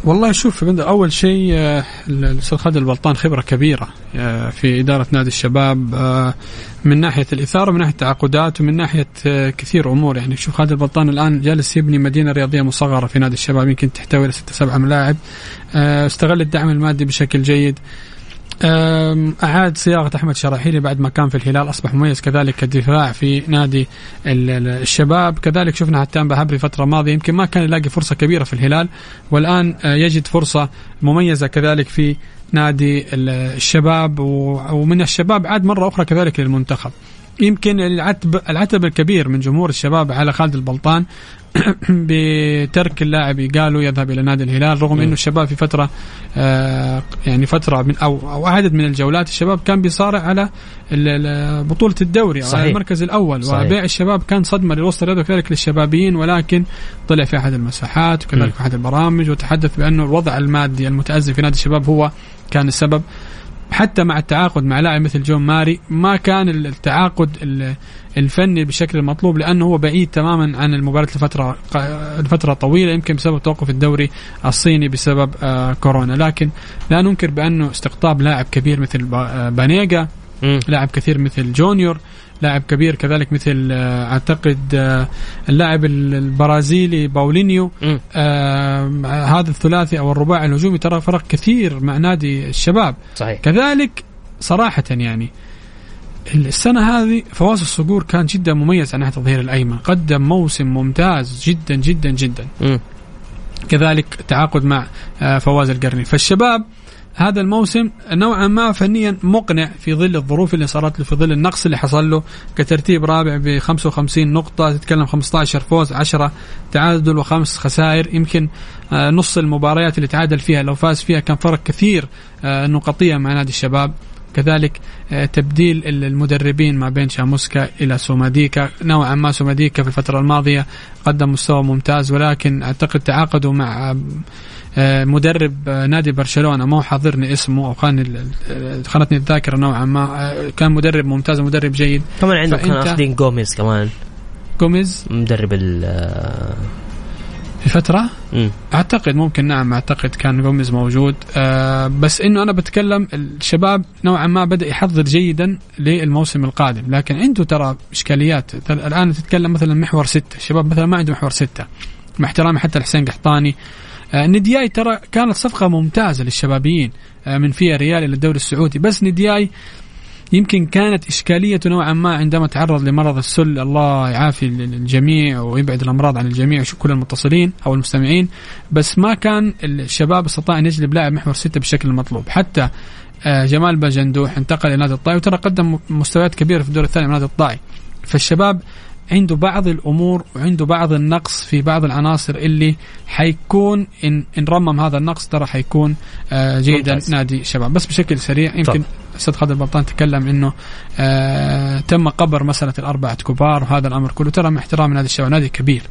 والله شوف أول شيء آه، الأستاذ خالد البلطان خبرة كبيرة آه، في إدارة نادي الشباب آه، من ناحية الإثارة ومن ناحية التعاقدات ومن ناحية كثير أمور. يعني شوف خالد البلطان الآن جالس يبني مدينة رياضية مصغرة في نادي الشباب يمكن تحتوي على ستة سبعة ملاعب. استغل الدعم المادي بشكل جيد. أعاد صياغة أحمد شراحيلي بعد ما كان في الهلال أصبح مميز كذلك كدفاع في نادي ال- ال- الشباب. كذلك شفنا هتان بهبري فترة ماضية يمكن ما كان يلاقي فرصة كبيرة في الهلال والآن يجد فرصة مميزة كذلك في نادي ال- الشباب ومن الشباب عاد مرة أخرى كذلك للمنتخب. يمكن العتب العتب الكبير من جمهور الشباب على خالد البلطان بترك اللاعب قالوا يذهب إلى نادي الهلال رغم إنه الشباب في فترة آه يعني فترة من أو أو عدد من الجولات الشباب كان بيصارع على بطولة الدوري صحيح. على المركز الأول صحيح. وبيع الشباب كان صدمة للوسط الرياضي وكذلك للشبابيين ولكن طلع في أحد المساحات وكذلك. في أحد البرامج وتحدث بانه الوضع المادي المتأزم في نادي الشباب هو كان السبب حتى مع التعاقد مع لاعب مثل جون ماري ما كان التعاقد ال- الفني بالشكل المطلوب لأنه هو بعيد تماما عن المباراة لفترة لفترة طويلة يمكن بسبب توقف الدوري الصيني بسبب آه، كورونا لكن لا ننكر بأنه استقطاب لاعب كبير مثل آه، بانيجا. لاعب كثير مثل جونيور لاعب كبير كذلك مثل آه، أعتقد آه، اللاعب ال- البرازيلي باولينيو. آه هذا الثلاثي أو الرباعي الهجومي ترى فرق كثير مع نادي الشباب صحيح كذلك صراحة يعني السنة هذه فواز الصقور كان جدا مميز على ناحية الظهير الأيمن قدم موسم ممتاز جدا جدا جدا مم. كذلك تعاقد مع فواز القرني فالشباب هذا الموسم نوعا ما فنيا مقنع في ظل الظروف اللي صارت له في ظل النقص اللي حصل له كترتيب رابع ب 55 نقطة تتكلم 15 فوز 10 تعادل وخمس خسائر. يمكن آه، نص المباريات اللي تعادل فيها لو فاز فيها كان فرق كثير آه، نقطية مع نادي الشباب. كذلك آه، تبديل ال- المدربين ما بين شاموسكا إلى سوماديكا. نوعا ما سوماديكا في الفترة الماضية قدم مستوى ممتاز ولكن أعتقد تعاقدوا مع مدرب آه، نادي برشلونة ما هو حاضرني اسمه أو ال- خانتني الذاكرة نوعا ما آه، كان مدرب ممتاز ومدرب جيد. كمان عندك كانوا فأنت- اخذين جوميز كمان. جوميز؟ مدرب ال آه، في فترة؟ مم. أعتقد ممكن نعم أعتقد كان جوميز موجود. آه بس إنه أنا بتكلم الشباب نوعا ما بدأ يحضر جيدا للموسم القادم. لكن عنده ترى إشكاليات. الآن تتكلم مثلا محور ستة. الشباب مثلا ما عنده محور ستة. مع احترامي حتى لحسين قحطاني. آه ندياي ترى كانت صفقة ممتازة للشبابيين آه من فيها ريال إلى الدوري السعودي. بس ندياي يمكن كانت إشكاليته نوعا ما عندما تعرض لمرض السل. الله يعافي الجميع ويبعد الأمراض عن الجميع كل المتصلين أو المستمعين. بس ما كان الشباب استطاع أن يجلب لاعب محور ستة بالشكل المطلوب حتى آه، جمال باجندوح انتقل إلى نادي الطائي وترى قدم مستويات كبيرة في الدور الثاني من نادي الطائي. فالشباب عنده بعض الأمور وعنده بعض النقص في بعض العناصر اللي حيكون ان إن رمم هذا النقص ترى حيكون آه جيدا ممتاز. نادي الشباب بس بشكل سريع يمكن تفضل. أستاذ خالد البلطان تكلم إنه آه تم قبر مسألة الأربعة كبار وهذا الأمر كله. ترى مع احترام نادي الشباب نادي كبير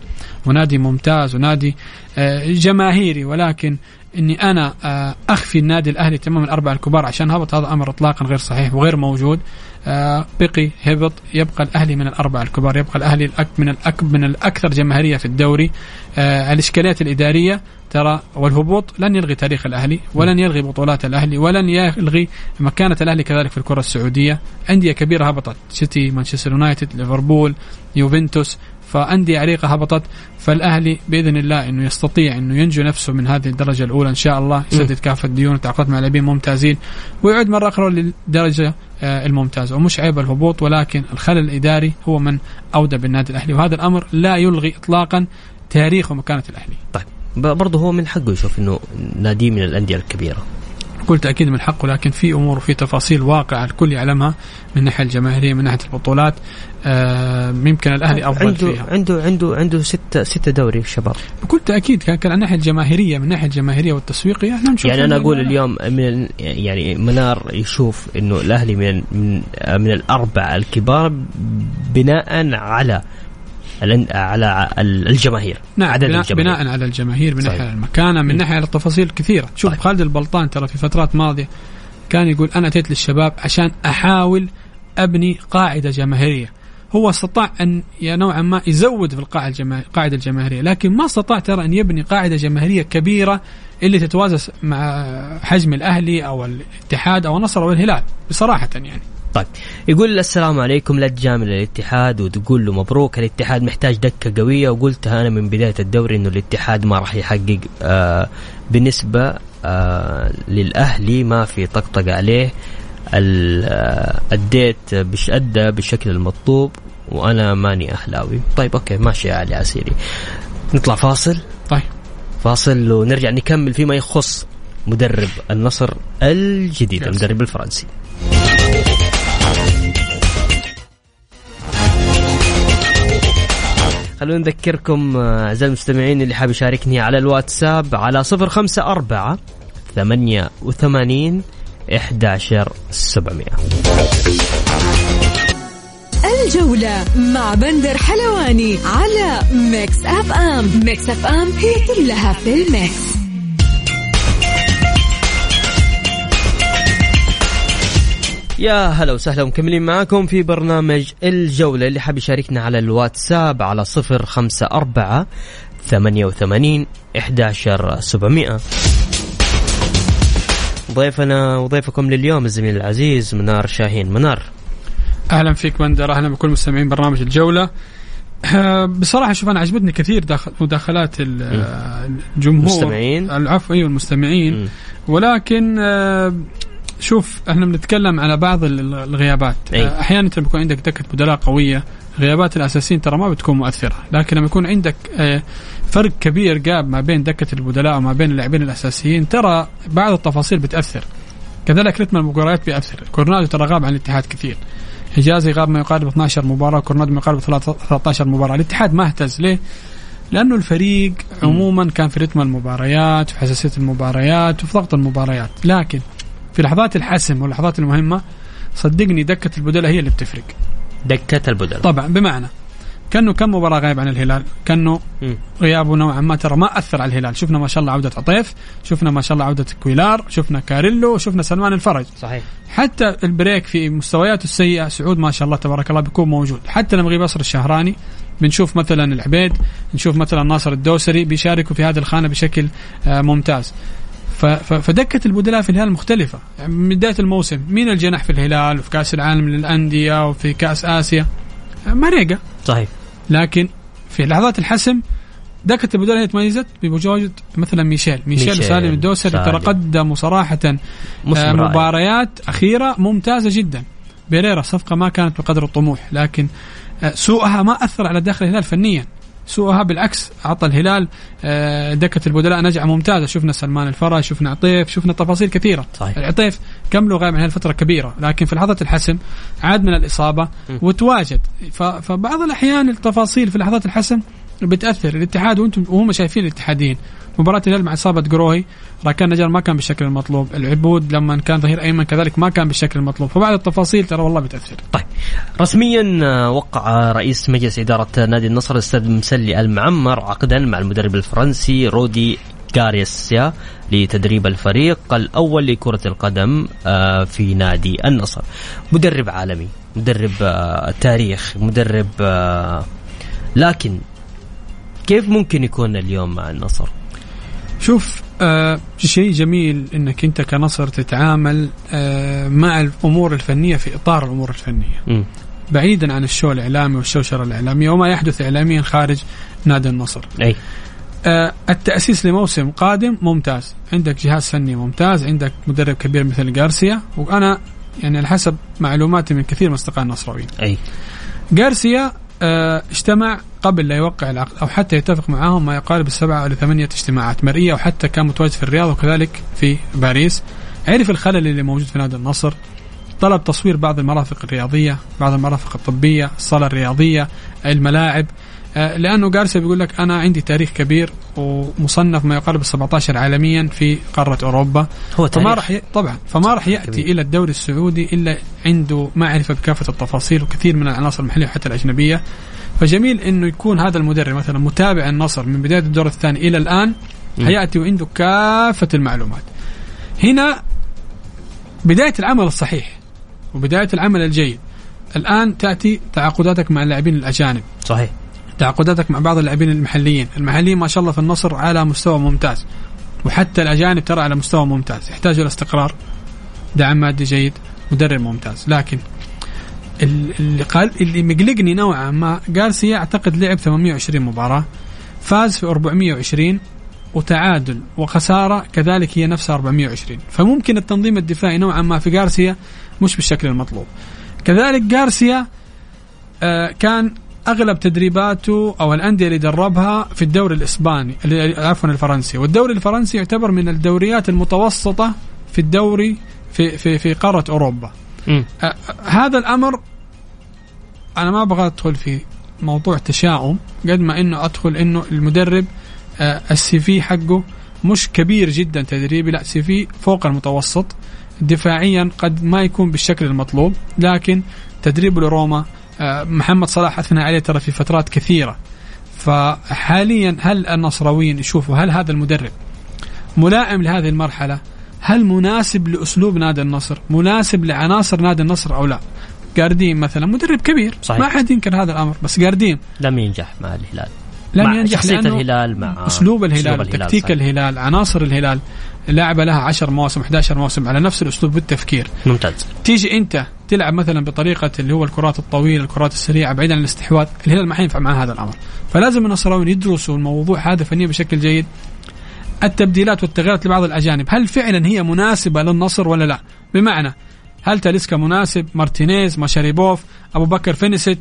ونادي ممتاز ونادي آه جماهيري. ولكن إني أنا آه أخفي النادي الأهلي تماما الأربعة الكبار عشان هبط هذا أمر اطلاقا غير صحيح وغير موجود. آه بقي هبط يبقى الأهلي من الأربعة الكبار يبقى الأهلي الأك من الأك من الأكثر جماهيرية في الدوري. آه الإشكاليات الإدارية ترى والهبوط لن يلغي تاريخ الأهلي ولن يلغي بطولات الأهلي ولن يلغي مكانة الأهلي كذلك في الكرة السعودية. أندية كبيرة هبطت سيتي مانشستر يونايتد ليفربول يوفنتوس. فأندية عريقة هبطت فالأهلي بإذن الله أنه يستطيع أنه ينجو نفسه من هذه الدرجة الأولى إن شاء الله. يسدد كافة الديون وتعاقدات مع لاعبين ممتازين ويعود مرة أخرى للدرجة آه، الممتازة. ومش عيب الهبوط ولكن الخلل الإداري هو من أودى بالنادي الأهلي. وهذا الأمر لا يلغي إطلاقا تاريخ ومكانة الأهلي. طيب. برضه هو من حقه يشوف إنه نادي من الأندية الكبيرة. قلت أكيد من حقه لكن في أمور وفي تفاصيل واقعة الكل يعلمها من الناحيه الجماهيرية من ناحية البطولات آه يمكن الأهلي أفضل عنده فيها. عنده عنده عنده ستة ستة دوري الشباب بكل تاكيد كان كان الناحيه الجماهيرية من الناحيه الجماهيرية والتسويقية إحنا نشوف يعني أنا أقول اليوم من يعني منار يشوف إنه الأهلي من من من الأربعة الكبار بناء على على ال- الجماهير نعم عدد بناء, الجماهير. بناء على الجماهير من صحيح. ناحية المكانة من ناحية التفاصيل كثيرة. شوف طيب. خالد البلطان ترى في فترات ماضية كان يقول أنا أتيت للشباب عشان أحاول أبني قاعدة جماهيرية. هو استطاع أن نوعا ما يزود في القاعدة الجماهيرية لكن ما استطاع ترى أن يبني قاعدة جماهيرية كبيرة اللي تتوازى مع حجم الأهلي أو الاتحاد أو النصر أو الهلال بصراحة يعني. طيب يقول السلام عليكم لا تجامل الاتحاد وتقول له مبروك الاتحاد محتاج دكة قوية وقلتها أنا من بداية الدوري إنه الاتحاد ما راح يحقق آه بالنسبة آه للأهلي ما في طقطقة عليه ال- آه، أديت بش أدى بالشكل المطلوب وأنا ماني أهلاوي. طيب أوكي ماشي يا علي عسيري. نطلع فاصل. طيب. فاصل ونرجع نكمل فيما يخص مدرب النصر الجديد المدرب الفرنسي. خلونا نذكركم آه، أعزائي المستمعين اللي حاب يشاركني على الواتساب على صفر خمسة أربعة ثمانية وثمانين إحداشر سبعمية. الجولة مع بندر حلواني على Mix FM. Mix FM هي كلها في ال Mix. يا هلا وسهلا مكملين معاكم في برنامج الجولة. اللي حاب يشاركنا على الواتساب على صفر خمسة أربعة ثمانية وثمانين إحداشر سبعمائة. ضيفنا وضيفكم لليوم الزميل العزيز منار شاهين. منار. أهلا فيك بندر أهلا بكل مستمعين برنامج الجولة. بصراحة شوف أنا عجبتني كثير داخل مداخلات ال- الجمهور. المستمعين. العفو أيوه المستمعين. مم. ولكن آه، شوف إحنا بنتكلم على بعض ال- الغيابات. أي. آه، أحيانا انت بيكون عندك دكة بدلاء قوية غيابات الأساسيين ترى ما بتكون مؤثرة. لكن لما يكون عندك آه، فرق كبير جاب ما بين دكة البدلاء وما بين اللاعبين الأساسيين ترى بعض التفاصيل بتأثر. كذلك رتم المباريات بيأثر. كورنادو ترى غاب عن الاتحاد كثير. حجازي غاب ما يقارب 12 مباراة كورنادو ما يقارب 13 مباراة. الاتحاد ما اهتز ليه؟ لأنه الفريق عموما كان في رتم المباريات وفي حساسية المباريات وفي ضغط المباريات. لكن في لحظات الحسم واللحظات المهمة صدقني دكة البدلاء هي اللي بتفرق. دكة البدلاء طبعا بمعنى كأنه كم مباراة غايب عن الهلال كأنه. غيابه نوعا ما ترى ما أثر على الهلال. شفنا ما شاء الله عودة عطيف شفنا ما شاء الله عودة كويلار شفنا كاريلو شفنا سلمان الفرج. صحيح. حتى البريك في مستوياته السيئة سعود ما شاء الله تبارك الله بيكون موجود. حتى لما يغيب ياسر الشهراني بنشوف مثلا العبيد نشوف مثلا ناصر الدوسري بيشاركوا في هذه الخانة بشكل آه، ممتاز. ف- ف- فدكه البدلاء في الهلال مختلفة. يعني من بداية الموسم مين الجناح في الهلال وفي كأس العالم للأندية وفي كأس آسيا؟ آه، ماريجا. صحيح. لكن في لحظات الحسم دكة البدلاء هي تميزت بوجود مثلا ميشيل. ميشيل, ميشيل سالم الدوسري ترى. قدموا صراحة آه،. مباريات أخيرة ممتازة جدا. بيريرا صفقة ما كانت بقدر الطموح لكن آه، سوءها ما أثر على داخل الهلال فنيا. سوءها. بالعكس أعطى الهلال آه، دكة البدلاء نجعة ممتازة. شفنا سلمان الفرج شفنا عطيف شفنا تفاصيل كثيرة. صحيح. العطيف كم له غايب عن فترة كبيرة. لكن في لحظة الحسم عاد من الإصابة وتواجد. ف- فبعض الأحيان التفاصيل في لحظات الحسم بتأثر. الاتحاد وأنتم وهم شايفين الاتحادين مباراة الهلال مع إصابة قروهي راكان نجار ما كان بالشكل المطلوب. العبود لما كان ظهير أيمن كذلك ما كان بالشكل المطلوب. فبعض التفاصيل ترى والله بتأثر. طيب. رسميا آه، وقع رئيس مجلس إدارة نادي النصر الأستاذ مسلي المعمر عقدا مع المدرب الفرنسي رودي غاريسيا لتدريب الفريق الأول لكرة القدم آه، في نادي النصر. مدرب عالمي مدرب آه، تاريخ مدرب آه، لكن كيف ممكن يكون اليوم مع النصر؟ شوف آه شيء جميل إنك أنت كنصر تتعامل آه مع الأمور الفنية في إطار الأمور الفنية. مم. بعيدا عن الشو الإعلامي والشوشرة الإعلامية وما يحدث اعلاميا خارج نادي النصر. أي. آه التأسيس لموسم قادم ممتاز. عندك جهاز فني ممتاز عندك مدرب كبير مثل غارسيا وأنا يعني على حسب معلوماتي من كثير من أصدقاء النصراويين. أي. غارسيا آه، اجتمع قبل لا يوقع العقد أو حتى يتفق معاهم ما يقارب السبعه أو ثمانية اجتماعات مرئية وحتى كان متواجد في الرياض وكذلك في باريس. عرف الخلل اللي موجود في نادي النصر طلب تصوير بعض المرافق الرياضية بعض المرافق الطبية الصالة الرياضية الملاعب. آه، لأنه جارسيا بيقول لك أنا عندي تاريخ كبير ومصنف ما يقارب ال 17 عالميا في قارة أوروبا هو فما تاريخ. راح ي... طبعا فما راح يأتي كبير. إلى الدوري السعودي إلا عنده معرفة بكافة التفاصيل وكثير من العناصر المحلية وحتى الأجنبية فجميل إنه يكون هذا المدرب مثلا متابع النصر من بداية الدور الثاني إلى الآن. حيأتي وعنده كافة المعلومات هنا بداية العمل الصحيح وبداية العمل الجيد الآن تأتي تعاقداتك مع اللاعبين الأجانب صحيح تعاقداتك مع بعض اللاعبين المحليين. المحليين ما شاء الله في النصر على مستوى ممتاز. وحتى الأجانب ترى على مستوى ممتاز. يحتاجوا الاستقرار دعم مادي جيد مدرب ممتاز. لكن ال- اللي قال اللي مقلقني نوعا ما جارسيا أعتقد لعب 820 مباراة فاز في 420 وتعادل وخسارة كذلك هي نفسها 420 فممكن التنظيم الدفاعي نوعا ما في جارسيا مش بالشكل المطلوب. كذلك جارسيا آه، كان أغلب تدريباته أو الأندية اللي دربها في الدوري الإسباني عفوا الفرنسي. والدوري الفرنسي يعتبر من الدوريات المتوسطة في الدوري في في في قارة أوروبا. آه، هذا الأمر أنا ما أبغى أدخل في موضوع تشاؤم قد ما إنه أدخل إنه المدرب آه، السي في حقه مش كبير جدا تدريبي لا سي في فوق المتوسط. دفاعيا قد ما يكون بالشكل المطلوب لكن تدريبه لروما محمد صلاح أثنى عليه ترى في فترات كثيرة. فحاليا هل النصراويين يشوفوا هل هذا المدرب ملائم لهذه المرحلة؟ هل مناسب لأسلوب نادي النصر؟ مناسب لعناصر نادي النصر أو لا؟ جاردين مثلا مدرب كبير صحيح. ما حد ينكر هذا الأمر بس جاردين. لم ينجح مع الهلال. لم ينجح شخصية لأنه الهلال مع أسلوب الهلال أسلوب تكتيك صحيح. الهلال عناصر الهلال. لعبه لها 10 مواسم 11 موسم على نفس الأسلوب بالتفكير ممتاز. تيجي أنت تلعب مثلا بطريقة اللي هو الكرات الطويلة الكرات السريعة بعيدا عن الاستحواذ الهلال ما حينفع مع هذا الأمر. فلازم النصراويين يدرسوا الموضوع هذا فنيا بشكل جيد. التبديلات والتغييرات لبعض الأجانب هل فعلا هي مناسبة للنصر ولا لا؟ بمعنى هل تاليسكا مناسب؟ مارتينيز ماشاريبوف ابو بكر فينسنت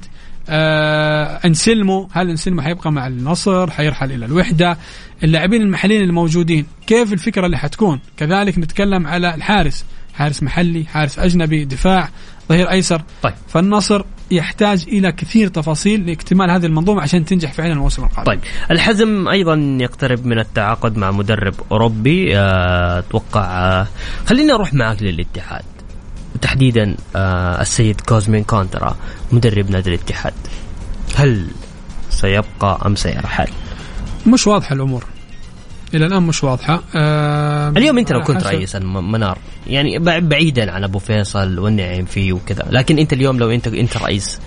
آه انسلمو هل انسلمو حيبقى مع النصر؟ حيرحل إلى الوحدة. اللاعبين المحليين الموجودين كيف الفكرة اللي حتكون؟ كذلك نتكلم على الحارس. حارس محلي حارس أجنبي دفاع. ظهير أيسر. طيب. فالنصر يحتاج إلى كثير تفاصيل لاكتمال هذه المنظومة عشان تنجح فعلا الموسم القادم. طيب. الحزم أيضا يقترب من التعاقد مع مدرب أوروبي. آه، أتوقع آه، خلينا نروح معك للاتحاد. وتحديدا آه، السيد كوزمين كونترا مدرب نادي الاتحاد. هل سيبقى أم سيرحل؟ مش واضحة الأمور. إلى الآن مش واضحة. آه اليوم أنت لو كنت رئيس المنار يعني بعيدا عن أبو فيصل والنعيم فيه وكذا لكن أنت اليوم لو انت أنت رئيس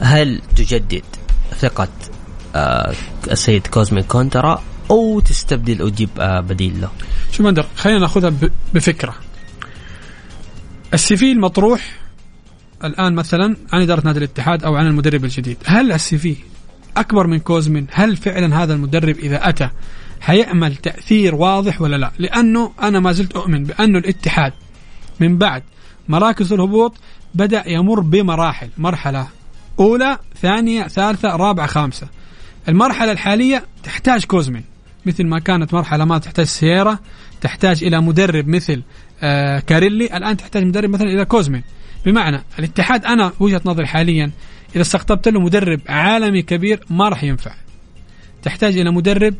هل تجدد ثقة آه السيد كوزمين كونترا أو تستبدل أو تجيب آه بديل له؟ شوف بندر خلينا نأخذها بفكرة. ال CV المطروح الآن مثلا عن إدارة نادي الاتحاد أو عن المدرب الجديد هل ال CV أكبر من كوزمين؟ هل فعلا هذا المدرب إذا أتى حيعمل تأثير واضح ولا لا؟ لأنه أنا ما زلت أؤمن بأنه الاتحاد من بعد مراكز الهبوط بدأ يمر بمراحل. مرحلة أولى ثانية ثالثة رابعة خامسة. المرحلة الحالية تحتاج كوزمين. مثل ما كانت مرحلة ما تحتاج سييرا تحتاج إلى مدرب مثل آه كاريلي. الآن تحتاج مدرب مثلا إلى كوزمين. بمعنى الاتحاد أنا وجهة نظري حاليا إذا استقطبت له مدرب عالمي كبير ما راح ينفع. تحتاج إلى مدرب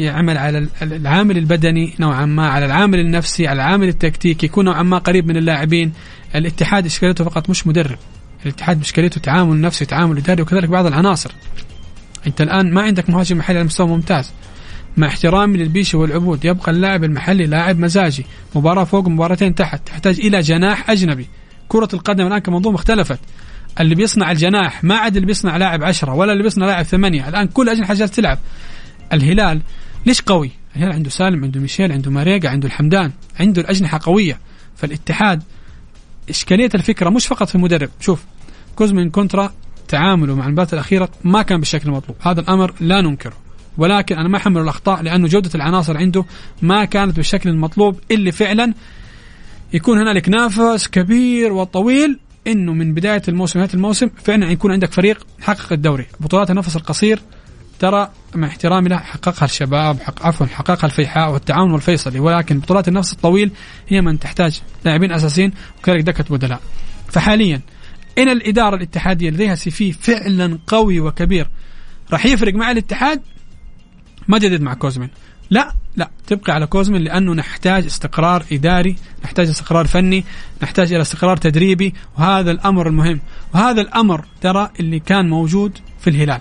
يعمل على العامل البدني نوعا ما على العامل النفسي على العامل التكتيكي يكون نوعا ما قريب من اللاعبين. الاتحاد إشكاليته فقط مش مدرب. الاتحاد إشكاليته تعامل نفسي تعامل إداري وكذلك بعض العناصر. أنت الآن ما عندك مهاجم محلي على مستوى ممتاز. مع احترامي للبيشي والعبود يبقى اللاعب المحلي لاعب مزاجي. مباراة فوق مباراتين تحت. تحتاج إلى جناح أجنبي. كرة القدم الآن كمنظومة اختلفت. اللي بيصنع الجناح ما عاد اللي بيصنع لاعب عشرة ولا اللي بيصنع لاعب ثمانية. الآن كل أجنحة جالسة تلعب. الهلال ليش قوي؟ الهلال عنده سالم عنده ميشيل عنده ماريجا عنده الحمدان عنده الأجنحة قوية. فالاتحاد إشكالية الفكرة مش فقط في المدرب. شوف كوزمين كونترا تعامله مع المباراة الأخيرة ما كان بالشكل المطلوب. هذا الأمر لا ننكره. ولكن أنا ما أحمل الأخطاء لأنه جودة العناصر عنده ما كانت بالشكل المطلوب اللي فعلا يكون هنالك نافس كبير وطويل إنه من بداية الموسم نهايه الموسم فعلا يكون عندك فريق حقق الدوري. بطولات النفس القصير ترى مع احترامي له حققها الشباب حق عفوا حققها الفيحاء والتعاون والفيصلي. ولكن بطولات النفس الطويل هي من تحتاج لاعبين أساسيين وكذلك دكة بدلاء. فحاليا إن الإدارة الاتحادية لديها سي في فعلا قوي وكبير راح يفرق مع الاتحاد؟ ما جدد مع كوزمين. لا لا تبقى على كوزمين لأنه نحتاج استقرار إداري، نحتاج استقرار فني، نحتاج إلى استقرار تدريبي وهذا الأمر المهم، وهذا الأمر ترى اللي كان موجود في الهلال.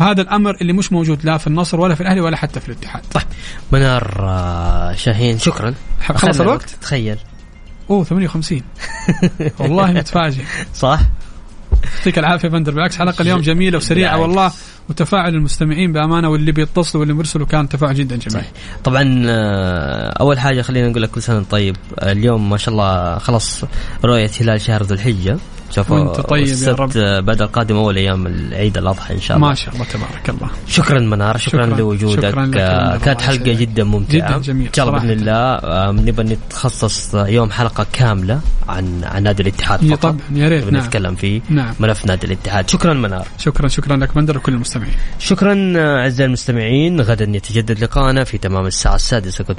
وهذا الأمر اللي مش موجود لا في النصر ولا في الأهلي ولا حتى في الاتحاد. طيب منار آه، شاهين شكرا. خلص الوقت؟ تخيل. أوه 58 والله متفاجئ صح؟ يعطيك العافية بندر بالعكس حلقة اليوم جميلة وسريعة والله وتفاعل المستمعين بأمانة واللي بيتصلوا واللي بيرسلوا كان تفاعل جدا جميل. طبعا آه، أول حاجة خلينا نقول لك كل سنة طيب اليوم ما شاء الله خلص رؤية هلال شهر ذو الحجة شوفوا وانت طيب يا رب. بدر القادم أول أيام العيد الأضحى إن شاء الله. ما شاء الله تبارك الله. شكرا منار شكرا, شكرا لوجودك. شكرا كانت حلقة جدا ممتعة. جدا جميل إن شاء الله بإذن الله نبغى نتخصص يوم حلقة كاملة عن عن نادي الاتحاد فقط. طبعا يا ريت. نعم. نتكلم فيه نعم. ملف نادي الاتحاد. شكرا منار. شكرا شكرا لك. بندر وكل المستمعين؟ شكرا أعزائي المستمعين. غدا يتجدد لقاءنا في تمام الساعة السادسة.